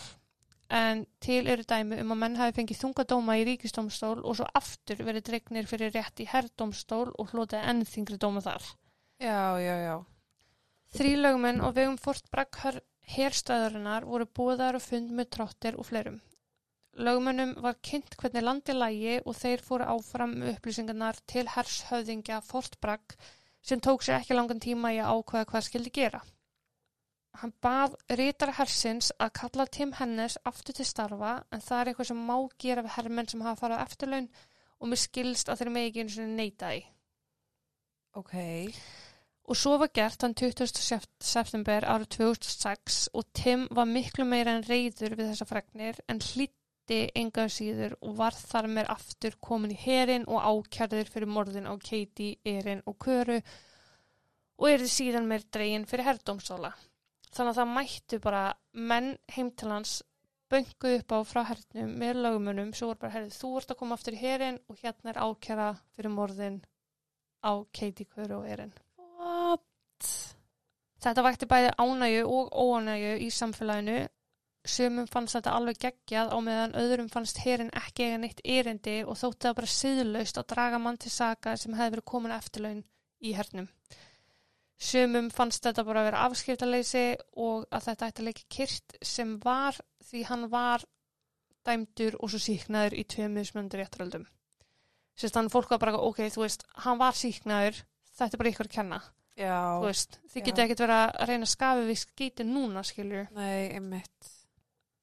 en til eru dæmi um að menn hafi fengið þungadóma í ríkisdómstól og svo aftur verið dregnir fyrir rétt í herr dómstól og hlotið enn þingri dóma þar. Já, já, já. Þrýlögumenn og vegum Fort Bragg herstöðarinnar voru búðar og fund með trottir og fleirum. Lögmönnum var kynnt hvernig landi lægi og þeir fóru áfram upplýsingarnar til hershöfðingja Fort Bragg sem tók sér ekki langan tíma í að ákveða hvað skildi gera. Hann bað rítara hersins að kalla Tim Hennes aftur til starfa en það er eitthvað sem má gera við hermenn sem hafa farið á eftirlaun og mér skilst að þeir megi ekki einu sinni neita því. Ok. Og svo var gert þann 20. september árið 2006 og Tim var miklu meira en reyður við þessa fregnir en hlýtti enga síður og var þar með aftur komin í herin og ákjærður fyrir morðin á Katie, Erin og Köru og er þið síðan meir dregin fyrir herrdómstóla. Þannig að það mættu bara menn heim til hans bönguð upp á frá hernum með lögumunum svo voru bara, herrið, þú ert að koma aftur í herin og hérna er ákjæra fyrir morðin á Katie, Köru og Erin. What? Þetta vækti bæði ánægju og óánægju í samfélaginu. Sumum fannst þetta alveg geggjað á meðan öðrum fannst herin ekki eiga neitt erindi og þótti það bara siðlaust að draga mann til saka sem hefði verið komin eftirlaun í hernum. Sumum fannst þetta bara að vera afskiptaleysi og að þetta ætti að leika kyrt sem var því hann var dæmdur og svo síknaður í tveimur smöndur réttaröldum. Sérst þannig fólk var bara, ok, þú veist, hann var síknaður, þetta er bara ykkur að kenna Já. þú veist, þið getið ekkert verið að reyna að skafi við skíti núna, skilju. Nei, einmitt.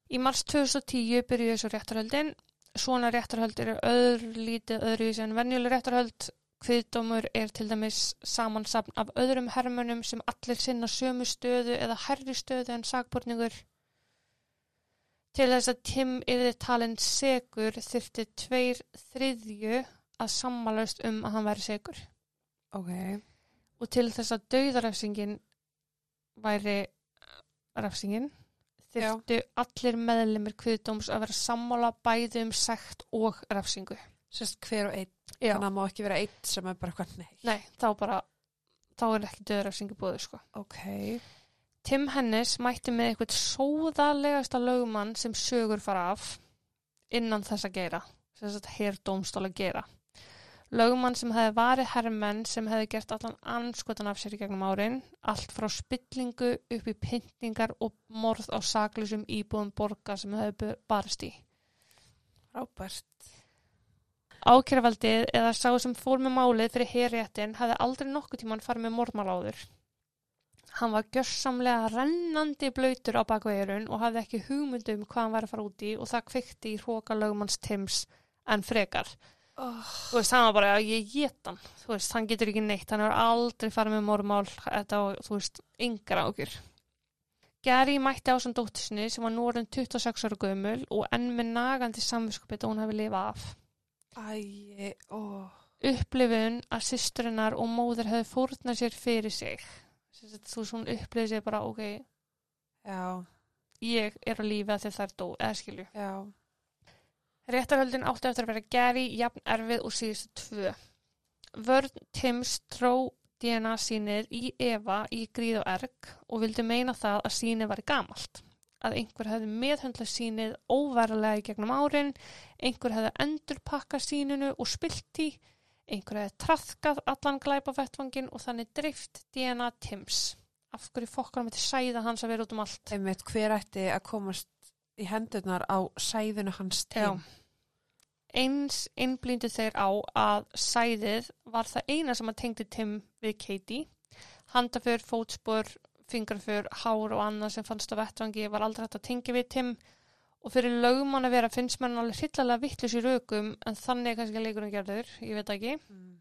Í mars 2010 byrjuði svo réttarhöldin. Svona réttarhöld eru öðru lítið öðruvísi en venjuleg réttarhöld. Kviðdómur er til dæmis samansapn af öðrum hermönum sem allir sinna sömu stöðu eða herri stöðu en sakborningur. Til þess að Tim yfir talin segur þyrfti tveir þriðju að sammálast um að hann væri segur. Ok. Og til þess að dauðarefsingin væri refsingin þyrftu allir meðlemið kviðdóms að vera sammála bæði um sekt og refsingu. Sérst hver og einn. Já. Þannig að það má ekki vera einn sem er bara hvað nei. Þá bara, þá er ekki döðrefsingu búið, sko. Ok. Tim Hennis mætti með eitthvað sóðalegasta lögumann sem sögur fara af innan þess að gera, þess að hér dómstóla gera. Lögumann sem hefði varið herrmenn sem hefði gert allan anskotan af sér í gegnum árin, allt frá spillingu upp í pyntingar og morð á saklusum íbúðum borga sem hefði barist í. Rábært. Ákjærvaldið eða sá sem fór með málið fyrir herréttin hefði aldrei nokkuð tíman farið með morðmál áður. Hann var gjörsamlega rennandi blöytur á bakvegjurinn og hafði ekki hugmyndum hvað hann var að fara út í og það kvikti í hróka lögmanns Tims en frekar. Oh. Þú veist, hann var bara ég get hann. Þú veist, hann getur ekki neitt. Hann hefur aldrei farið með morðmál. Þetta var, þú veist, yngra ákjör. Gary mætti á sem dóttisni sem var nú orðin 26 ára gömul og enn með nagandi samvinskupið og hún hefði lifað af. Æ, ó. upplifun að systurinnar og móður hefði fórnað sér fyrir sig þú svona upplifið sér bara ok, Já, ég er á lífi að það er dó, eða skilju já. Réttarhöldin átti eftir að vera geri, jafn erfið og síðustu tvö Vörn Tims tró DNA sínið í Eva í gríð og erg og vildi meina það að sínið var gamalt að einhver hefði meðhöndlað sínið óvarlega í gegnum árin, einhver hefði endurpakkað síninu og spilt í, einhver hefði trafkað allan glæpa vettvangin og þannig dreift DNA Tims. Af hverju fokkarum þetta sæða hans að vera út um allt? Einmitt, hver ætti að komast í hendurnar á sæðinu hans til? Já. Eins innblíndu þeir á að sæðið var það eina sem að tengdi Tim við Katie. Handaför, fótspor, fingraför, hár og annað sem fannst á vettvangi var aldrei hægt að tengja við Tim og fyrir lögmann að vera finnst mann alveg hryllilega vittlus í rökum en þannig er kannski leikurinn gerður, ég veit ekki. Mm.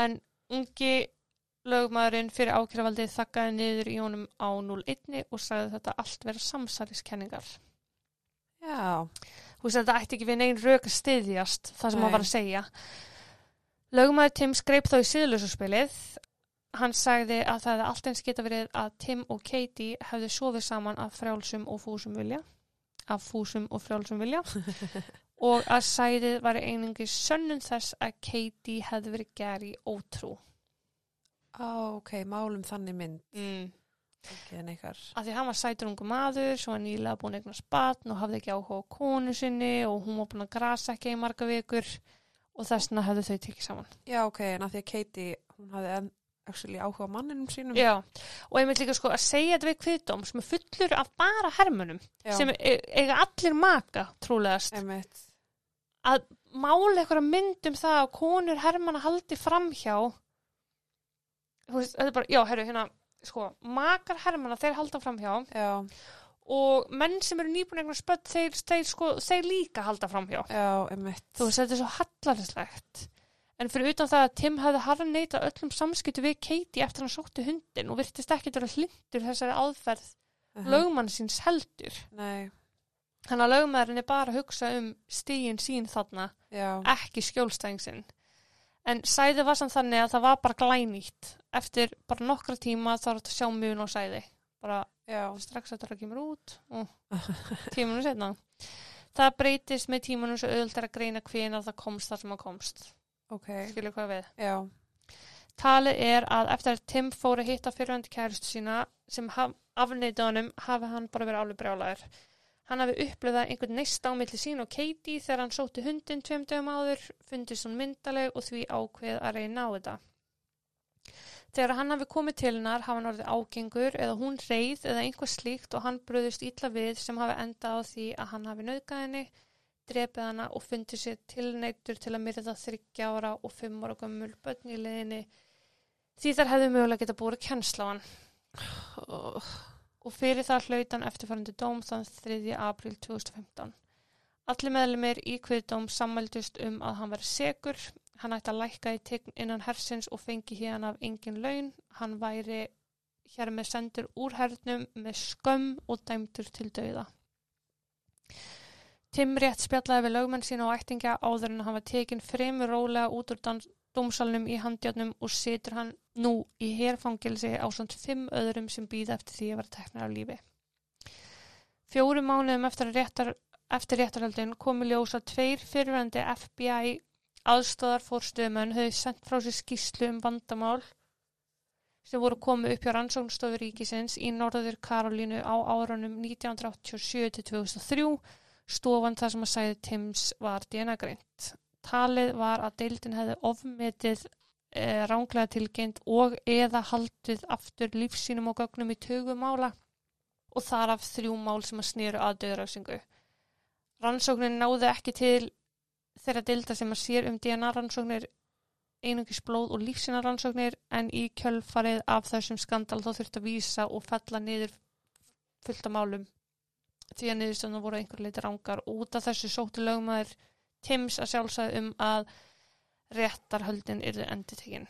En ungi lögmaðurinn fyrir ákjæravaldið þakkaði niður í honum á 0-1 og sagði þetta allt vera samsæliskenningar. Já, Veist þetta ætti ekki við negin rök að styðjast það sem Nei. hann var að segja. Lögmaður Tim skreip þá í síðlösarspilið. Hann sagði að það hefði allt eins geta verið að Tim og Katie hefðu sofið saman af frjálsum og fúsum vilja. Af fúsum og frjálsum vilja. [laughs] og að sæðið var einingi sönnum þess að Katie hefði verið geri ótrú. á, ok, málum þannig mynd. Mm. Af því hann var sætur ungu maður sem var nýlega búin að eignast batn og hafði ekki áhuga á konu sinni og hún var búin að grasa ekki í marga vikur og þessna hefðu þau tekið saman. Já, ok, en að því að Katie, hún hafði áhuga á manninum sínum. Já, og ég mynd líka sko að segja þetta við kviðdóm sem er fullur af bara hermunum Já. sem e eiga allir maka trúlegast Einmitt. að mála eitthvað mynd um það að konur hermanna haldi framhjá veist, bara, já, herru, hérna sko, makar hermanna þeir halda framhjá Já, og menn sem eru nýbúin einhvern spött þeir, þeir, sko, þeir líka halda framhjá já, einmitt. þú veist, þetta er svo hallarslegt en fyrir utan það að Tim hafði harðan neita öllum samskiptu við Katie eftir hann sótti hundin og virtist ekki vera hlindur þessari aðferð Uh lögmann síns heldur. Nei, hann að lögmaðurinn er bara að hugsa um stígin sín þarna, já, ekki skjólstæðingsinn en sæði var samt þannig að það var bara glænýtt eftir bara nokkra tíma er þetta að sjá mjög og sæði bara já. strax eftir að kemur út og [laughs] tímanum setna það breytist með tímanum svo auðvitað að greina hvena það komst þar sem það komst. Ok, skilur hvað við? Já, talið er að eftir að Tim fór að hitta fyrirvændi kærustu sína sem afneita honum hafi hann bara verið alveg brjálæður hann hafi upplifað einhvern neist á milli sín og Katie þegar hann sótti hundin tveim dögum áður fundist hún myndaleg og því ákveð að reyna á þetta Þegar hann hafi komið til hennar hafa hann orðið ágengur eða hún reyð eða einhver slíkt og hann bröðust illa við sem hafi endað á því að hann hafi nauðgað henni, drepið hana og fundið sér tilneittur til að myrða þryggja ára og fimm ára gömul börn í leðinni því þar hefðu mögulega geta búið kennsla á hann oh, og fyrir það hlaut hann eftirfærandi dóm þann 3. apríl 2015. Allir meðlumir í kviðdóm sammældust um að hann veri segur, hann ætti að lækka í tign innan hersins og fengi hérna af engin laun. Hann væri hér með sendur úr hernum með skömm og dæmdur til dauða. Tim rétt spjallaði við lögmenn sína og ættingja áður en hann var tekin fremur rólega út úr dómsalunum í handjárnum og situr hann nú í herfangilsi á svona fimm öðrum sem býða eftir því að vera teknar af lífi. Fjóru mánuðum eftir, réttar, eftir réttarhaldin komi ljós að tveir fyrirvændi FBI aðstóðar fórstöðumenn höfðu sendt frá sér skýslu um vandamál sem voru komið upp hjá rannsóknstofu ríkisins í Norður Karolínu á árunum 1987 til 2003 stofan þar sem að sæði Tims var DNA greint. Talið var að deildin hefði ofmetið e, ránglega tilgjönd og eða haldið aftur lífsínum og gögnum í tögumála og þar af þrjú mál sem að snýru að döðrafsingu. Rannsóknin náði ekki til þeirra deilda sem að sér um DNA rannsóknir einungis blóð og lífsina rannsóknir en í kjölfarið af þessum skandal þá þurfti að vísa og fella niður fullt af málum því að niðurstöðuna voru einhver leiti rángar og út af þessu sóttu lögmaður Tims að sjálfsæði um að réttarhöldin yrði enditekinn.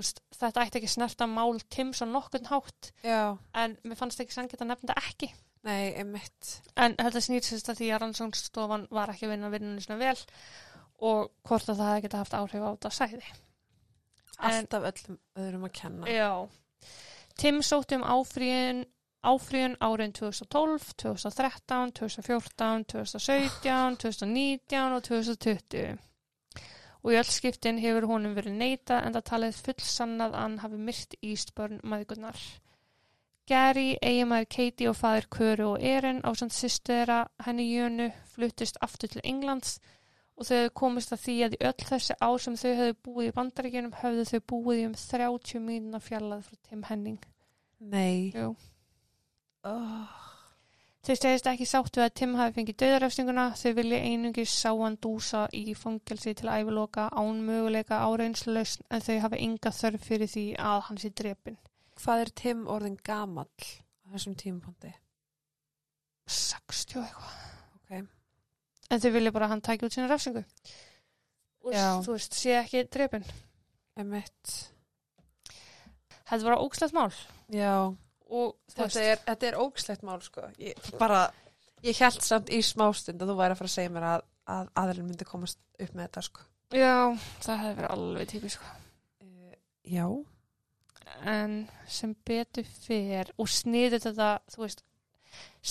Þetta ætti ekki snerta mál Tims á nokkurn hátt Já. en mér fannst ekki sannkvæmt að nefnda ekki. Nei, einmitt. En þetta snýrsist að því að rannsóknstofan var ekki að vinna vinnunni svona vel og hvort að það geta haft áhrif á þetta sæði. Alltaf öllum öðrum að kenna. Já. Tim sótti um áfríðin áfríðun árin 2012, 2013, 2014, 2017, 2019 og 2020. Og í öll skiptin hefur honum verið neita en það talið fullsannað að hann hafi myrt Ístbörn maðurgunnar. Gary, eiginmaður Katie og fadir Köru og Erin á samt sýstöðra henni Jönu fluttist aftur til Englands og þau hefðu komist að því að í öll þessi ár sem þau hefðu búið í bandaríkjunum höfðu þau búið í um 30 mínuna fjallað frá Tim Henning. Nei. Jú. Oh. Þau stegist ekki sáttu að Tim hafi fengið döðarafstinguna, þau vilja einungis sá hann dúsa í fangelsi til æviloka án möguleika áreynslausn en þau hafa enga þörf fyrir því að hann sé drepin. Hvað er Tim orðin gamall á þessum tímapondi? 60 eitthvað. Ok. En þau vilja bara að hann tækja út sína rafsingu. Og Já. þú veist, sé ekki drepin. Emitt. Þetta var ógslegt mál. Já. Þetta er, þetta er ógslegt mál, sko. Ég, bara, ég held samt í smástund að þú væri að fara að segja mér að, að aðlun myndi komast upp með þetta, sko. Já, það hefði verið alveg típisk. Uh, já. En sem betur fer og sniðut þetta, þú veist,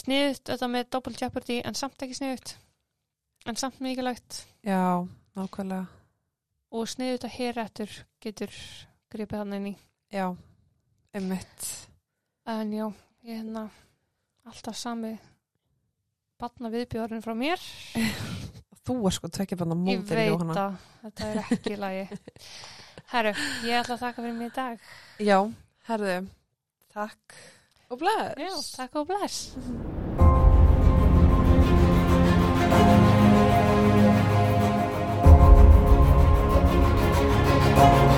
sniðut þetta með double jeopardy en samt ekki sniðut. En samt mikilvægt. Já, nákvæmlega. Og sniðut þetta hér eftir getur gripið hann inn í. Já, emitt. En já, ég er hérna alltaf sami batna viðbjörn frá mér. [laughs] Þú er sko tvekja banna Ég veit að þetta er ekki í lagi. [laughs] Herru, ég ætla að þakka fyrir mig í dag. Já, herðu, takk og bless. Já, takk og bless. Thank